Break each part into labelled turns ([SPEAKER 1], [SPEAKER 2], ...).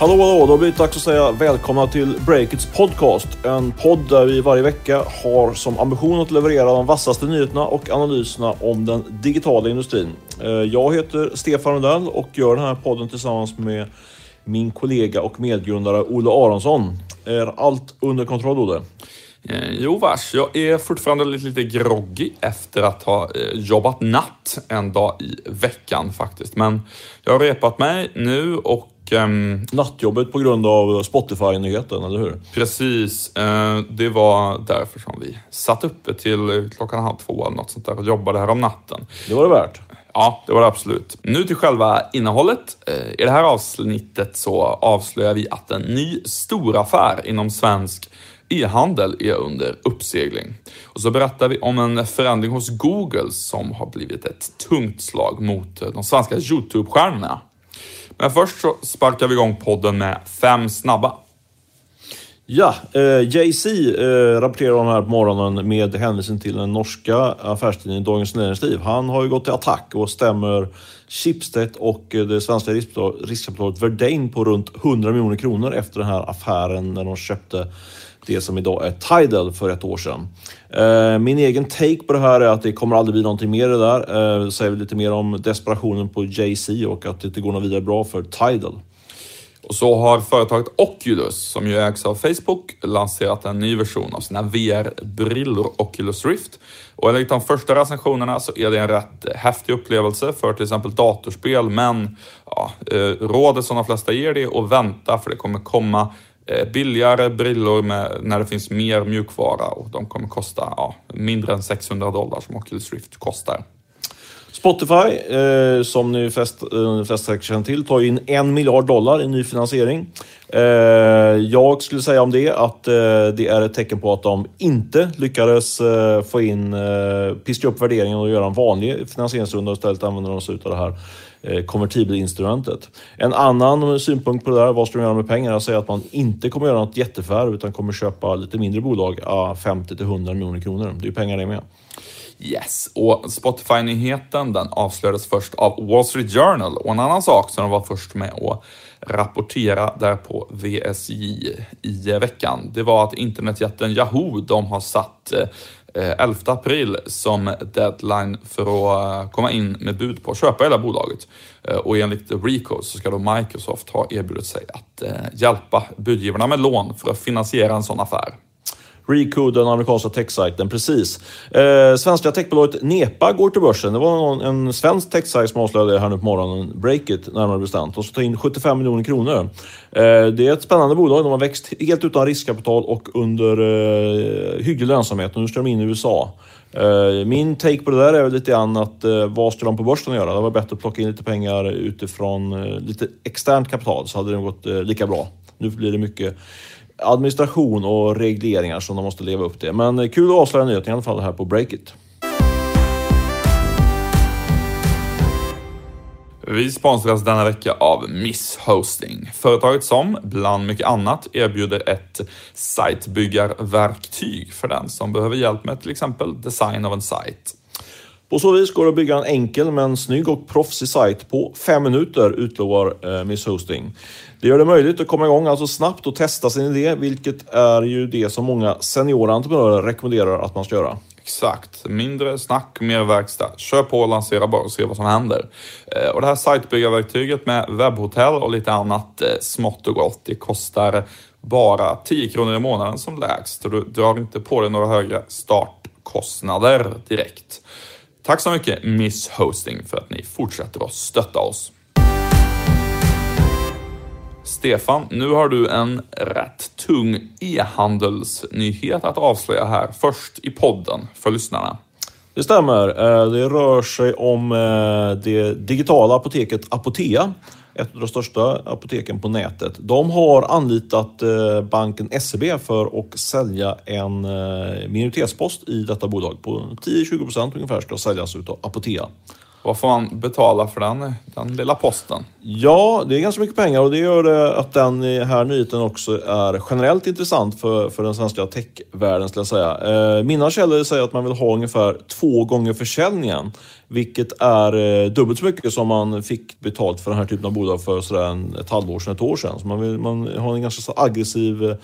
[SPEAKER 1] Hallå, hallå! Då har det blivit dags att säga välkomna till Breakits podcast. En podd där vi varje vecka har som ambition att leverera de vassaste nyheterna och analyserna om den digitala industrin. Eh, jag heter Stefan Rundell och gör den här podden tillsammans med min kollega och medgrundare Olle Aronsson. Är allt under kontroll, Olle?
[SPEAKER 2] Eh, jo vars, jag är fortfarande lite, lite groggy efter att ha eh, jobbat natt en dag i veckan faktiskt. Men jag har repat mig nu och ehm,
[SPEAKER 1] Nattjobbet på grund av Spotify-nyheten, eller hur?
[SPEAKER 2] precis, eh, det var därför som vi satt uppe till klockan halv två eller något sånt där och jobbade här om natten.
[SPEAKER 1] Det var det värt.
[SPEAKER 2] Ja, det var det absolut. Nu till själva innehållet. Eh, I det här avsnittet så avslöjar vi att en ny storaffär inom svensk e-handel är under uppsegling. Och så berättar vi om en förändring hos Google som har blivit ett tungt slag mot de svenska YouTube-stjärnorna. Men först så sparkar vi igång podden med fem snabba.
[SPEAKER 1] Ja, eh, Jay-Z eh, rapporterar om här på morgonen med hänvisning till den norska affärstidningen Dagens Näringsliv. Han har ju gått till attack och stämmer Schibsted och eh, det svenska riskkapitalet Verdane på runt 100 miljoner kronor efter den här affären när de köpte det som idag är Tidal för ett år sedan. Eh, min egen take på det här är att det kommer aldrig bli någonting mer det där. Eh, säger lite mer om desperationen på Jay-Z och att det inte går något vidare bra för Tidal.
[SPEAKER 2] Och så har företaget Oculus, som ju ägs av Facebook, lanserat en ny version av sina VR-brillor Oculus Rift. Och enligt de första recensionerna så är det en rätt häftig upplevelse för till exempel datorspel, men ja, eh, rådet som de flesta ger det är att vänta för det kommer komma eh, billigare brillor med, när det finns mer mjukvara och de kommer kosta ja, mindre än 600 dollar som Oculus Rift kostar.
[SPEAKER 1] Spotify, eh, som ni flest, eh, flesta säkert känner till, tar in en miljard dollar i ny finansiering. Eh, jag skulle säga om det att eh, det är ett tecken på att de inte lyckades eh, få in, eh, piska upp värderingen och göra en vanlig finansieringsrunda och istället använder de sig av det här eh, konvertibelinstrumentet. En annan synpunkt på det där, vad ska de göra med pengarna, säger att man inte kommer göra något jätteförvärv utan kommer köpa lite mindre bolag, ah, 50 till 100 miljoner kronor. Det är ju pengar det med.
[SPEAKER 2] Yes, och Spotify-nyheten den avslöjades först av Wall Street Journal och en annan sak som de var först med att rapportera där på VSJ i veckan, det var att internetjätten Yahoo, de har satt eh, 11 april som deadline för att eh, komma in med bud på att köpa hela bolaget. Eh, och enligt Rico så ska då Microsoft ha erbjudit sig att hjälpa budgivarna med lån för att finansiera en sån affär.
[SPEAKER 1] Recode, den amerikanska techsajten, precis. Eh, svenska techbolaget Nepa går till börsen. Det var någon, en svensk techsajt som avslöjade det här nu på morgonen, Breakit närmare bestämt. De ska ta in 75 miljoner kronor. Eh, det är ett spännande bolag. De har växt helt utan riskkapital och under eh, hygglig lönsamhet. Och nu ska de in i USA. Eh, min take på det där är väl lite grann att eh, vad ska de på börsen göra? Det var bättre att plocka in lite pengar utifrån eh, lite externt kapital så hade det gått lika bra. Nu blir det mycket administration och regleringar som de måste leva upp till. Men eh, kul att avslöja nyheten i alla fall här på Breakit.
[SPEAKER 2] Vi sponsras denna vecka av Miss Hosting. Företaget som, bland mycket annat, erbjuder ett sajtbyggarverktyg för den som behöver hjälp med till exempel design av en sajt.
[SPEAKER 1] På så vis går det att bygga en enkel men snygg och proffsig sajt på fem minuter, utlovar eh, Miss Hosting. Det gör det möjligt att komma igång alltså snabbt och testa sin idé, vilket är ju det som många seniora entreprenörer rekommenderar att man ska göra.
[SPEAKER 2] Exakt. Mindre snack, mer verkstad. Kör på och lansera bara och se vad som händer. Eh, och det här sajtbyggarverktyget med webbhotell och lite annat eh, smått och gott, det kostar bara 10 kronor i månaden som lägst. Och du drar inte på dig några högre startkostnader direkt. Tack så mycket Miss Hosting för att ni fortsätter att stötta oss. Stefan, nu har du en rätt tung e-handelsnyhet att avslöja här först i podden för lyssnarna.
[SPEAKER 1] Det stämmer. Eh, det rör sig om eh, det digitala apoteket Apotea. Ett av de största apoteken på nätet. De har anlitat eh, banken SEB för att sälja en eh, minoritetspost i detta bolag på 10-20 procent ungefär ska säljas utav Apotea.
[SPEAKER 2] Vad får man betala för den, den lilla posten?
[SPEAKER 1] Ja, det är ganska mycket pengar och det gör det att den här nyheten också är generellt intressant för, för den svenska techvärlden skulle jag säga. Eh, mina källor säger att man vill ha ungefär två gånger försäljningen vilket är eh, dubbelt så mycket som man fick betalt för den här typen av bolag för sådär ett halvår sedan, ett år sedan. Så man, vill, man har en ganska så aggressiv eh,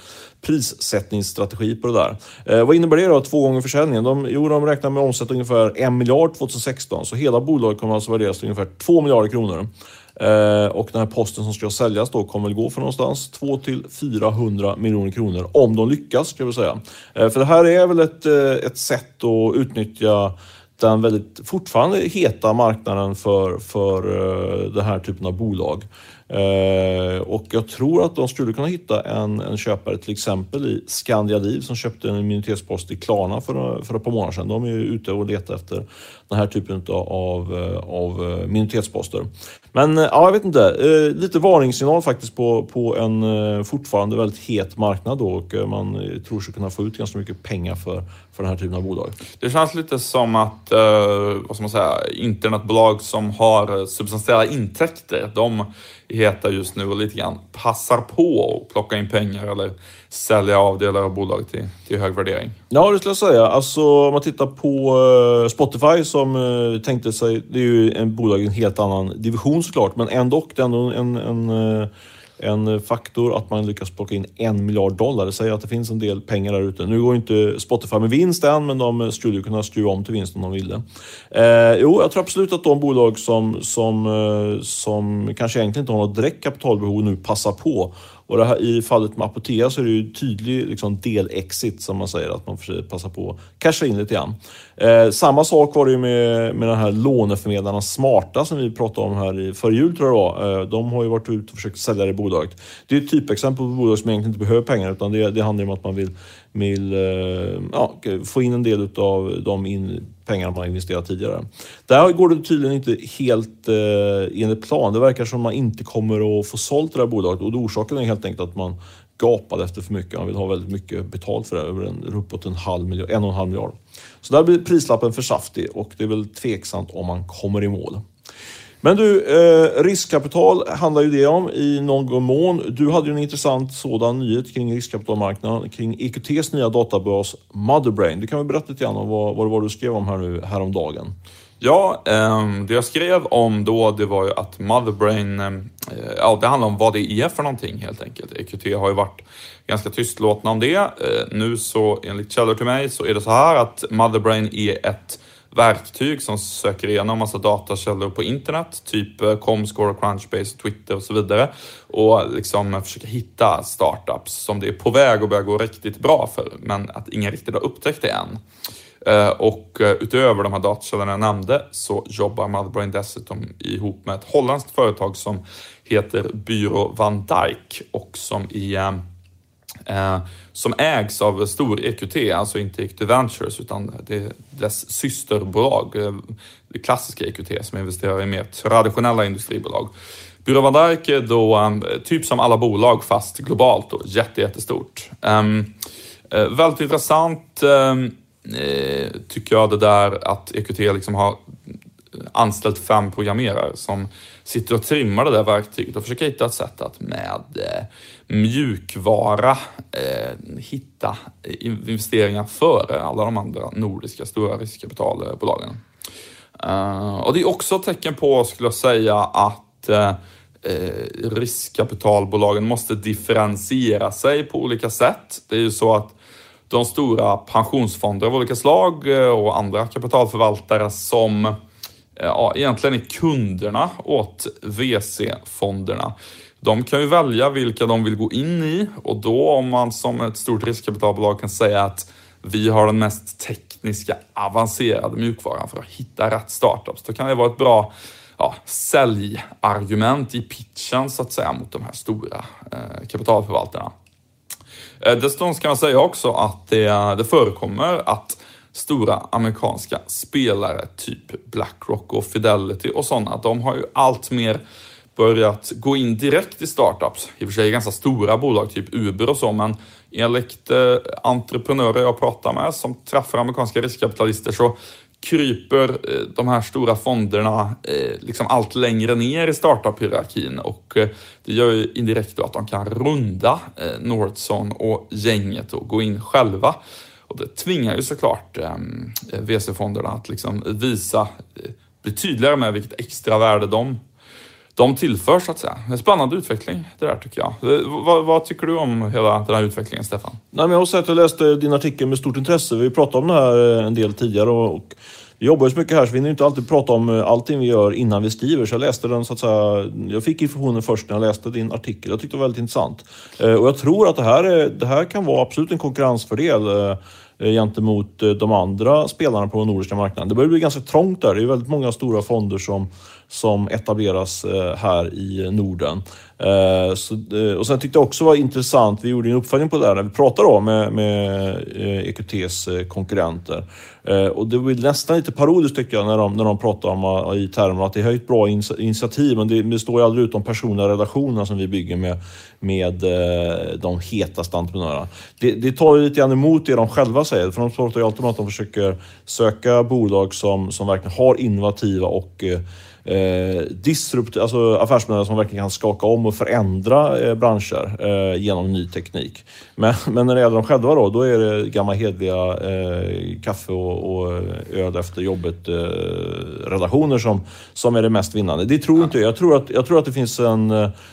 [SPEAKER 1] prissättningsstrategi på det där. Eh, vad innebär det då? Två gånger försäljningen? De, jo, de räknar med omsättning ungefär en miljard 2016. Så hela bolaget kommer alltså värderas till ungefär 2 miljarder kronor. Eh, och den här posten som ska säljas då kommer väl gå för någonstans 2 till 400 miljoner kronor om de lyckas, ska jag säga. Eh, för det här är väl ett, eh, ett sätt att utnyttja den väldigt fortfarande heta marknaden för, för eh, den här typen av bolag. Eh, och jag tror att de skulle kunna hitta en, en köpare till exempel i Skandia Liv som köpte en minoritetspost i Klarna för, för ett par månader sedan. De är ju ute och letar efter den här typen av, av eh, minoritetsposter. Men eh, ja, jag vet inte. Lite varningssignal faktiskt på, på en fortfarande väldigt het marknad då och man tror sig kunna få ut ganska mycket pengar för, för den här typen av bolag.
[SPEAKER 2] Det känns lite som att, vad ska man säga, internetbolag som har substantiella intäkter, de heta just nu och lite grann passar på att plocka in pengar eller sälja av delar av bolag till, till hög värdering.
[SPEAKER 1] Ja, det skulle jag säga. Alltså om man tittar på uh, Spotify som uh, tänkte sig, det är ju en bolag i en helt annan division såklart, men ändå, det är ändå en, en uh, en faktor att man lyckas plocka in en miljard dollar. Det säger att det finns en del pengar där ute. Nu går inte Spotify med vinst än, men de skulle kunna skruva om till vinst om de ville. Eh, jo, jag tror absolut att de bolag som, som, eh, som kanske egentligen inte har något direkt kapitalbehov nu passar på och här, i fallet med Apotea så är det ju tydlig liksom, del-exit som man säger, att man försöker passa på att casha in lite grann. Eh, samma sak var det ju med, med den här låneförmedlarna Smarta som vi pratade om här i före jul tror jag det var. Eh, de har ju varit ute och försökt sälja det bolaget. Det är ett typexempel på bolag som egentligen inte behöver pengar utan det, det handlar om att man vill, vill eh, ja, få in en del av de in, pengarna man investerat tidigare. Där går det tydligen inte helt eh, enligt plan. Det verkar som att man inte kommer att få sålt det här bolaget och orsaken är helt enkelt att man gapade efter för mycket. Man vill ha väldigt mycket betalt för det, över en, uppåt en, halv miljard, en och en halv miljard. Så där blir prislappen för saftig och det är väl tveksamt om man kommer i mål. Men du, eh, riskkapital handlar ju det om i någon mån. Du hade ju en intressant sådan nyhet kring riskkapitalmarknaden, kring EQTs nya databas Motherbrain. Du kan väl berätta lite grann om vad, vad det var du skrev om här nu häromdagen?
[SPEAKER 2] Ja, eh, det jag skrev om då, det var ju att Motherbrain, eh, ja det handlar om vad det är för någonting helt enkelt. EQT har ju varit ganska tystlåtna om det. Eh, nu så enligt källor till mig så är det så här att Motherbrain är ett verktyg som söker igenom massa datakällor på internet, typ eh, Comscore, Crunchbase, Twitter och så vidare och liksom försöka hitta startups som det är på väg att börja gå riktigt bra för, men att ingen riktigt har upptäckt det än. Eh, och eh, utöver de här datakällorna jag nämnde så jobbar Motherbrain dessutom ihop med ett holländskt företag som heter Byrå Van Dijk och som är Eh, som ägs av stor EQT, alltså inte EQT Ventures utan det är dess systerbolag, eh, det klassiska EQT som investerar i mer traditionella industribolag. Bureau van Dijk är då eh, typ som alla bolag fast globalt och jätte, jättestort. Um, väldigt intressant ehm, tycker jag det där att EQT liksom har anställt fem programmerare som sitter och trimmar det där verktyget och försöker hitta ett sätt att med eh, mjukvara eh, hitta investeringar före alla de andra nordiska stora riskkapitalbolagen. Eh, och det är också ett tecken på, skulle jag säga, att eh, eh riskkapitalbolagen måste differentiera sig på olika sätt. Det är ju så att de stora pensionsfonder av olika slag eh, och andra kapitalförvaltare som Eh, ja, egentligen är kunderna åt VC-fonderna. De kan ju välja vilka de vill gå in i och då om man som ett stort riskkapitalbolag kan säga att vi har den mest tekniska avancerade mjukvaran för att hitta rätt startups, då kan det vara ett bra ja, säljargument i pitchen så att säga mot de här stora eh, kapitalförvaltarna. Eh, dessutom kan man säga också att det, det förekommer att stora amerikanska spelare, typ Blackrock och Fidelity och sådana, de har ju allt mer börjat gå in direkt i startups. I och för sig ganska stora bolag, typ Uber och så, men enligt eh, entreprenörer jag pratar med som träffar amerikanska riskkapitalister så kryper eh, de här stora fonderna eh, liksom allt längre ner i startup-hierarkin och eh, det gör ju indirekt då att de kan runda eh, Nordson och gänget och gå in själva. Och det tvingar ju såklart eh, VC-fonderna att liksom visa eh, bli tydligare med vilket extra värde de, de tillför så att säga. En spännande utveckling det där tycker jag. Eh, vad, vad tycker du om hela den här utvecklingen Stefan?
[SPEAKER 1] Nej, men jag har sett och läste din artikel med stort intresse. Vi pratade om det här eh, en del tidigare och, och vi jobbar ju så mycket här så vi hinner inte alltid prata om eh, allting vi gör innan vi skriver. Så jag läste den så att säga, jag fick informationen först när jag läste din artikel. Jag tyckte det var väldigt intressant. Eh, och jag tror att det här, är, det här kan vara absolut en konkurrensfördel eh, gentemot de andra spelarna på den nordiska marknaden. Det börjar bli ganska trångt där. Det är väldigt många stora fonder som, som etableras eh, här i Norden. Eh, så, eh, och sen tyckte jag också var intressant, vi gjorde en uppföljning på det här när vi pratade då med, med EQTs konkurrenter. Och det var nästan lite parodiskt tycker jag när de, när de pratade om i termer att det är ett bra initiativ men det, det står ju aldrig ut de personliga relationerna som vi bygger med, med de hetaste entreprenörerna. Det, det tar ju lite grann emot det de själva säger för de pratar ju alltid om att de försöker söka bolag som, som verkligen har innovativa och eh, disrupt, alltså affärsmodeller som verkligen kan skaka om och förändra eh, branscher eh, genom ny teknik. Men, men när det gäller dem själva då, då är det gamla hedliga eh, kaffe och, och öl efter jobbet eh, som, som är det mest vinnande. Det tror inte jag. Jag tror att, jag tror att det finns en,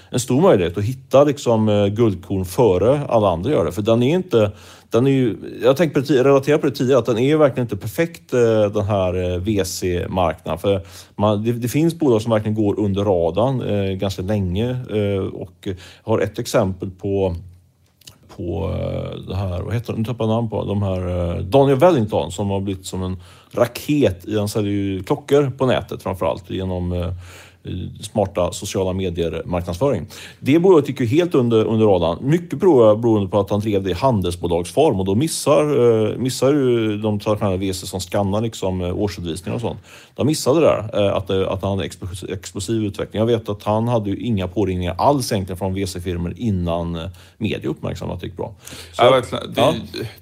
[SPEAKER 1] en stor möjlighet att hitta liksom, eh, guldkorn före alla andra gör det. För den är inte den är ju, jag tänkte relatera på det tidigare, att den är ju verkligen inte perfekt eh, den här eh, VC-marknaden. För man, det, det, finns bolag som verkligen går under radarn eh, ganska länge eh, och jag har ett exempel på på eh, det här, vad heter det, nu tappar jag namn på de här Daniel Wellington som har blivit som en raket. Han säljer ju klockor på nätet framförallt genom smarta sociala medier-marknadsföring. Det bolaget gick ju helt under, under radarn. Mycket beroende på att han drev det i handelsbolagsform och då missar, eh, missar ju de traditionella VC som skannar liksom eh, årsredovisningar och sånt. De missade det där, eh, att, att han hade explosiv utveckling. Jag vet att han hade ju inga påringningar alls egentligen från VC-firmor innan media uppmärksammade att det gick bra.
[SPEAKER 2] Så, ja, verkligen. Det, ja.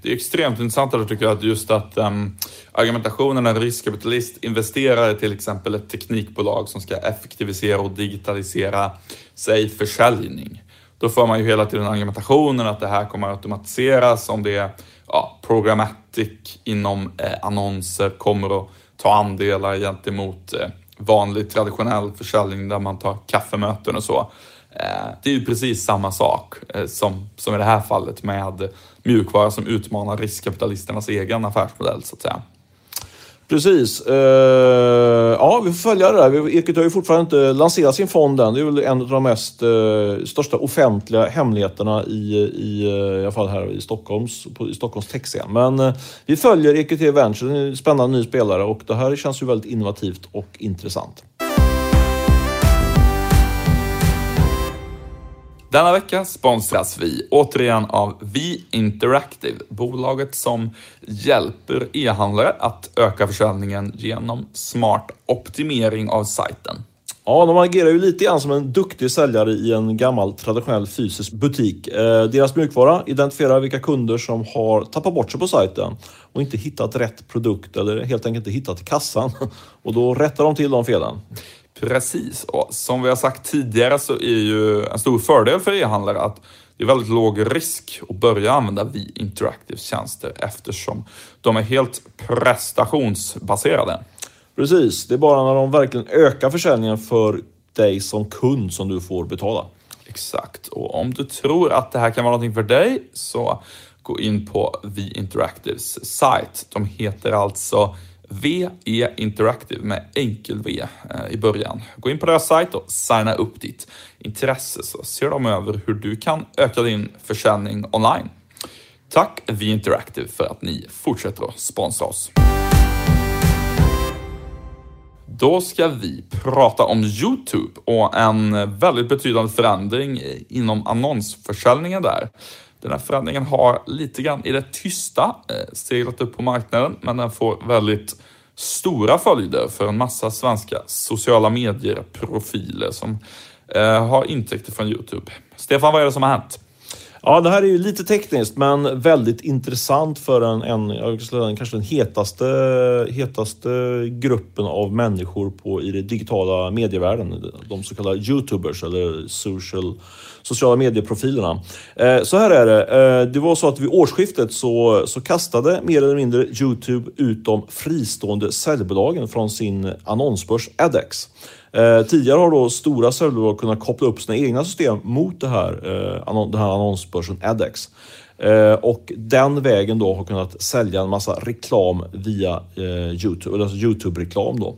[SPEAKER 2] det är extremt intressant att tycker att just att um, argumentationen när riskkapitalist investerar i till exempel ett teknikbolag som ska effektivisera och digitalisera, säg försäljning. Då får man ju hela tiden argumentationen att det här kommer att automatiseras om det är ja, programmatic inom eh, annonser kommer att ta andelar gentemot eh, vanlig traditionell försäljning där man tar kaffemöten och så. Eh, det är ju precis samma sak eh, som, som i det här fallet med mjukvara som utmanar riskkapitalisternas egen affärsmodell så att säga.
[SPEAKER 1] Precis. Uh, ja, vi får följa det där. Ekot har ju fortfarande inte lanserat sin fond än. Det är väl en av de mest uh, största offentliga hemligheterna i, i, uh, i alla fall här i Stockholms, på, i Stockholms techscen. Men uh, vi följer EQT Venture, en spännande ny spelare och det här känns ju väldigt innovativt och intressant.
[SPEAKER 2] Denna vecka sponsras vi återigen av Vi Interactive, bolaget som hjälper e-handlare att öka försäljningen genom smart optimering av sajten.
[SPEAKER 1] Ja, de agerar ju lite grann som en duktig säljare i en gammal traditionell fysisk butik. Eh, deras mjukvara identifierar vilka kunder som har tappat bort sig på sajten och inte hittat rätt produkt eller helt enkelt inte hittat kassan. Och då rättar de till de felen.
[SPEAKER 2] Precis, och som vi har sagt tidigare så är ju en stor fördel för e-handlare att det är väldigt låg risk att börja använda Vi Interactives tjänster eftersom de är helt prestationsbaserade.
[SPEAKER 1] Precis, det är bara när de verkligen ökar försäljningen för dig som kund som du får betala.
[SPEAKER 2] Exakt, och om du tror att det här kan vara någonting för dig så gå in på Vi Interactives sajt. De heter alltså VE Interactive med enkel V eh, i början. Gå in på deras sajt och signa upp ditt intresse så ser de över hur du kan öka din försäljning online. Tack VE Interactive för att ni fortsätter att sponsra oss. Då ska vi prata om Youtube och en väldigt betydande förändring inom annonsförsäljningen där. Den här förändringen har lite grann i det tysta eh, seglat upp på marknaden, men den får väldigt stora följder för en massa svenska sociala medier-profiler som eh, har intäkter från Youtube. Stefan, vad är det som har hänt?
[SPEAKER 1] Ja, det här är ju lite tekniskt men väldigt intressant för en, en, kanske den hetaste, hetaste gruppen av människor på, i den digitala medievärlden. De så kallade Youtubers eller social, sociala medieprofilerna. Eh, så här är det. Eh, det var så att vid årsskiftet så, så kastade mer eller mindre Youtube ut de fristående säljbolagen från sin annonsbörs Adex. Eh, tidigare har då stora säljbolag kunnat koppla upp sina egna system mot det här, eh, den här annonsbörsen Adex. Eh, och den vägen då har kunnat sälja en massa reklam via eh, Youtube, alltså Youtube-reklam då.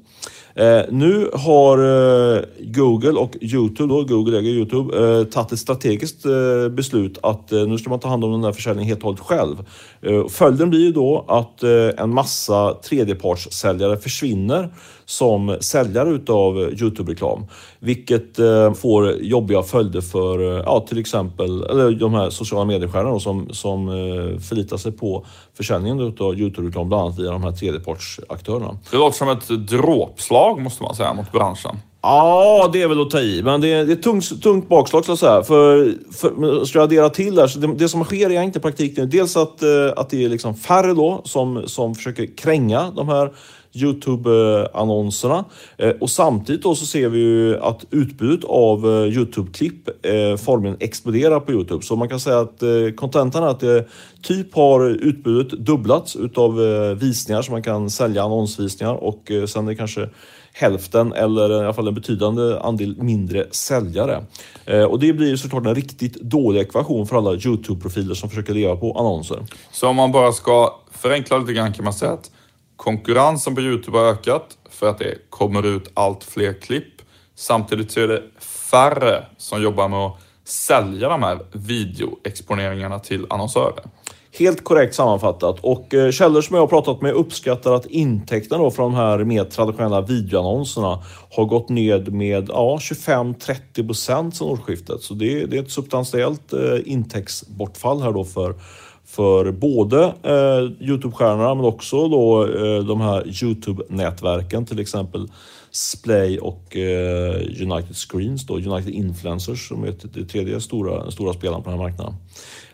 [SPEAKER 1] Eh, nu har eh, Google och Youtube, då, Google äger Youtube, eh, tagit ett strategiskt eh, beslut att eh, nu ska man ta hand om den här försäljningen helt och hållet själv. Eh, följden blir ju då att eh, en massa tredjepartssäljare försvinner som säljare utav Youtube-reklam. Vilket får jobbiga följder för ja, till exempel eller de här sociala mediestjärnorna som, som förlitar sig på försäljningen utav Youtube-reklam bland annat via de här tredjepartsaktörerna.
[SPEAKER 2] Det låter som ett dråpslag måste man säga mot branschen.
[SPEAKER 1] Ja, det är väl att ta i, men det är, det är ett tungt, tungt bakslag så att säga. För, för, ska jag addera till där, så det, det som sker egentligen i praktiken, dels att, eh, att det är liksom färre då som, som försöker kränga de här Youtube-annonserna. Eh, och samtidigt då så ser vi ju att utbudet av eh, Youtube-klipp eh, formligen exploderar på Youtube. Så man kan säga att kontentan är att det typ har utbudet dubblats utav visningar så man kan sälja annonsvisningar och sen är det kanske hälften eller i alla fall en betydande andel mindre säljare. Eh, och det blir såklart en riktigt dålig ekvation för alla Youtube-profiler som försöker leva på annonser.
[SPEAKER 2] Så om man bara ska förenkla lite grann kan man säga att konkurrensen på Youtube har ökat för att det kommer ut allt fler klipp. Samtidigt så är det färre som jobbar med att sälja de här videoexponeringarna till annonsörer.
[SPEAKER 1] Helt korrekt sammanfattat och eh, källor som jag har pratat med uppskattar att intäkterna från de här mer traditionella videoannonserna har gått ned med ja, 25-30 procent sedan årsskiftet. Så det, det, är ett substantiellt eh, intäktsbortfall här då för för både eh, Youtube-stjärnorna men också då eh, de här Youtube-nätverken till exempel Splay och eh, United Screens då, United Influencers som är det tredje stora, stora spelaren på den här marknaden.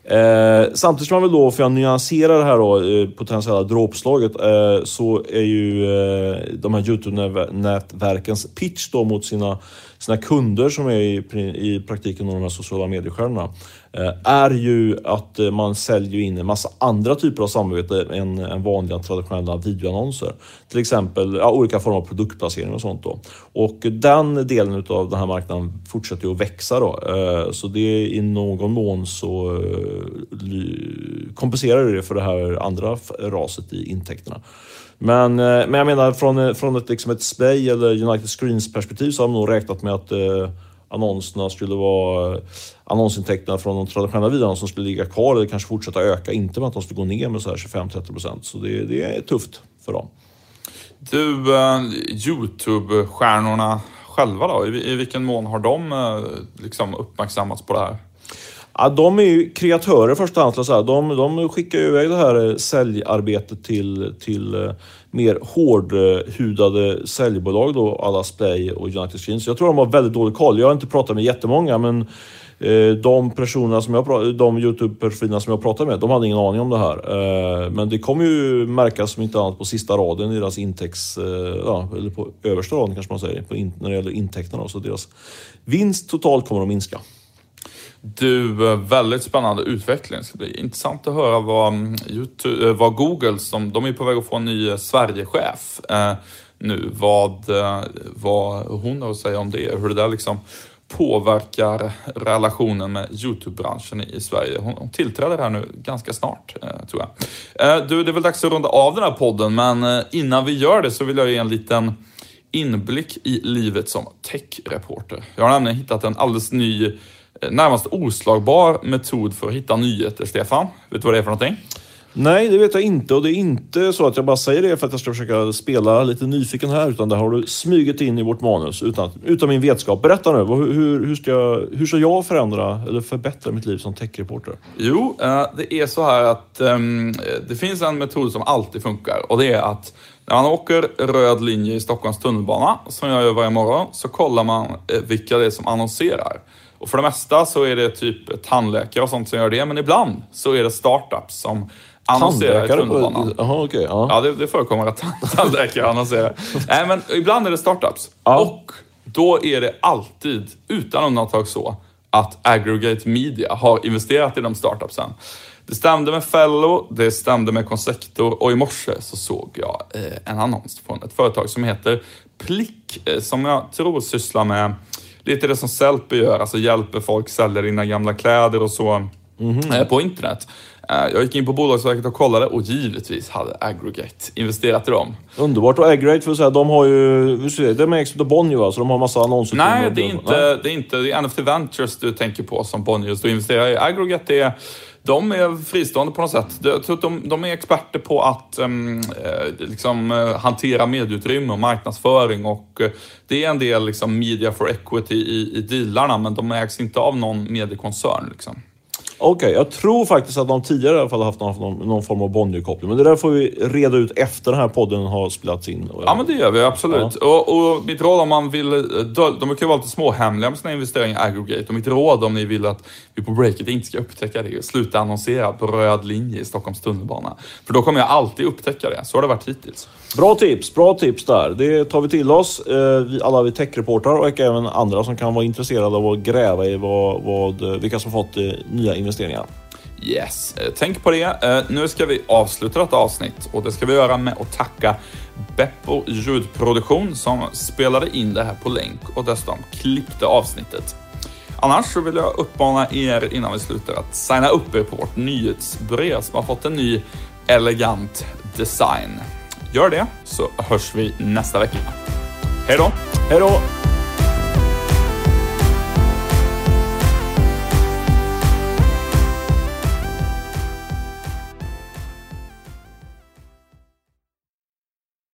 [SPEAKER 1] Eh, samtidigt som man vill då, för jag nyansera det här då, eh, potentiella dråpslaget, eh, så är ju eh, de här Youtube-nätverkens pitch då mot sina, sina kunder som är i, i praktiken de här sociala mediestjärnorna eh, är ju att eh, man säljer in en massa andra typer av samarbete än, än vanliga traditionella videoannonser. Till exempel ja, olika former av produktplacering och sånt. Då. Och den delen av den här marknaden fortsätter ju att växa. Då. Eh, så det är i någon mån så Eh, kompenserar det för det här andra raset i intäkterna. Men, eh, men jag menar från, eh, från ett, liksom ett Splay eller United Screens perspektiv så har de nog räknat med att annonserna skulle vara annonsintäkterna från de traditionella videoannonserna skulle ligga kvar eller kanske fortsätta öka. Inte med att de skulle gå ner med 25-30 procent. Så det, det, är tufft för dem.
[SPEAKER 2] Du, eh, Youtube-stjärnorna själva då? I, I, vilken mån har de eh, liksom uppmärksammats på det här?
[SPEAKER 1] Ja, de är ju kreatörer först och främst. De, de skickar ju iväg det här eh, säljarbetet till, till eh, mer hårdhudade säljbolag då, alla Splay och United Screens. Jag tror de har väldigt dålig koll. Jag har inte pratat med jättemånga men eh, de personerna som jag de Youtube-profilerna som jag pratade med, de hade ingen aning om det här. Men det kommer ju märkas som inte annat på sista raden i deras intäkts... Ja, eller på översta raden kanske man säger, på in, när det gäller intäkterna. Så deras vinst totalt kommer att minska.
[SPEAKER 2] Du, eh, väldigt spännande utveckling. Det ska bli intressant att höra vad, mm, YouTube, eh, vad Google, som, de är på väg att få en ny eh, Sverigechef eh, nu, vad, vad hon har att säga om det, hur det där liksom påverkar relationen med Youtube-branschen i Sverige. Hon, hon tillträder här nu ganska snart, eh, tror jag. Eh, du, det är väl dags att runda av den här podden, men innan vi gör det så vill jag ge en liten inblick i livet som tech-reporter. Jag har nämligen hittat en alldeles ny närmast oslagbar metod för att hitta nyheter, Stefan. Vet du vad det är för någonting?
[SPEAKER 1] Nej, det vet jag inte och det är inte så att jag bara säger det för att jag ska försöka spela lite nyfiken här utan det har du smugit in i vårt manus utan, utan min vetskap. Berätta nu, hur, hur, ska jag, hur ska jag förändra eller förbättra mitt liv som techreporter?
[SPEAKER 2] Jo, eh, det är så här att um, det finns en metod som alltid funkar och det är att när man åker röd linje i Stockholms tunnelbana, som jag gör varje morgon, så kollar man eh, vilka det är som annonserar. Och för det mesta så är det typ tandläkare och sånt som gör det, men ibland så är det startups som annonserar i tunnelbanan.
[SPEAKER 1] Jaha, okej. ja.
[SPEAKER 2] Ja, det, det förekommer att tandläkare annonserar. Nej, men ibland är det startups.
[SPEAKER 1] Ja.
[SPEAKER 2] Och då är det alltid, utan undantag så, att Aggregate Media har investerat i de startupsen. Det stämde med Fellow, det stämde med Consector och i morse så såg jag eh, en annons från ett företag som heter Plick, eh, som jag tror sysslar med lite det som Sellpy gör, alltså hjälper folk sälja dina gamla kläder och så eh, på internet. Eh, Jag gick in på Bolagsverket och kollade och givetvis hade Aggregate investerat i dem.
[SPEAKER 1] Underbart. Och Aggregate, för att säga, de har ju... det? De ägs av Bonnier va? Så de har massa annonsutrymme.
[SPEAKER 2] Nej, det är, inte, det är inte det är NFT Ventures du tänker på som Bonniers du investerar i. Aggregate är, de är fristående på något sätt. Jag tror att de, de är experter på att ehm, eh, liksom, eh, hantera medieutrymme och marknadsföring och eh, det är en del liksom, media for equity i, i dealarna men de ägs inte av någon mediekoncern. Liksom.
[SPEAKER 1] Okej, jag tror faktiskt att de tidigare i alla fall har haft någon, någon, form av Bonnier-koppling. Men det där får vi reda ut efter den här podden har spelats in.
[SPEAKER 2] Ja, men det gör vi absolut. Och, och mitt råd om man vill... De brukar vara lite småhemliga med sina investeringar i Aggregate. Och mitt råd om ni vill att vi på breaket inte ska upptäcka det är att sluta annonsera på röd linje i Stockholms tunnelbana. För då kommer jag alltid upptäcka det. Så har det varit hittills.
[SPEAKER 1] Bra tips, bra tips där. Det tar vi till oss. Eh, vi, alla vi techreportrar och även andra som kan vara intresserade av att gräva i vad, vad, vilka som fått eh, nya investeringar.
[SPEAKER 2] Yes, eh, tänk på det. Eh, Nu ska vi avsluta detta avsnitt och det ska vi göra med att tacka Beppo ljudproduktion som spelade in det här på länk och dessutom klippte avsnittet. Annars så vill jag uppmana er innan vi slutar att signa upp er på vårt nyhetsbrev som har fått en ny elegant design. Gör det så hörs vi nästa vecka. Hej då!
[SPEAKER 1] Hej då!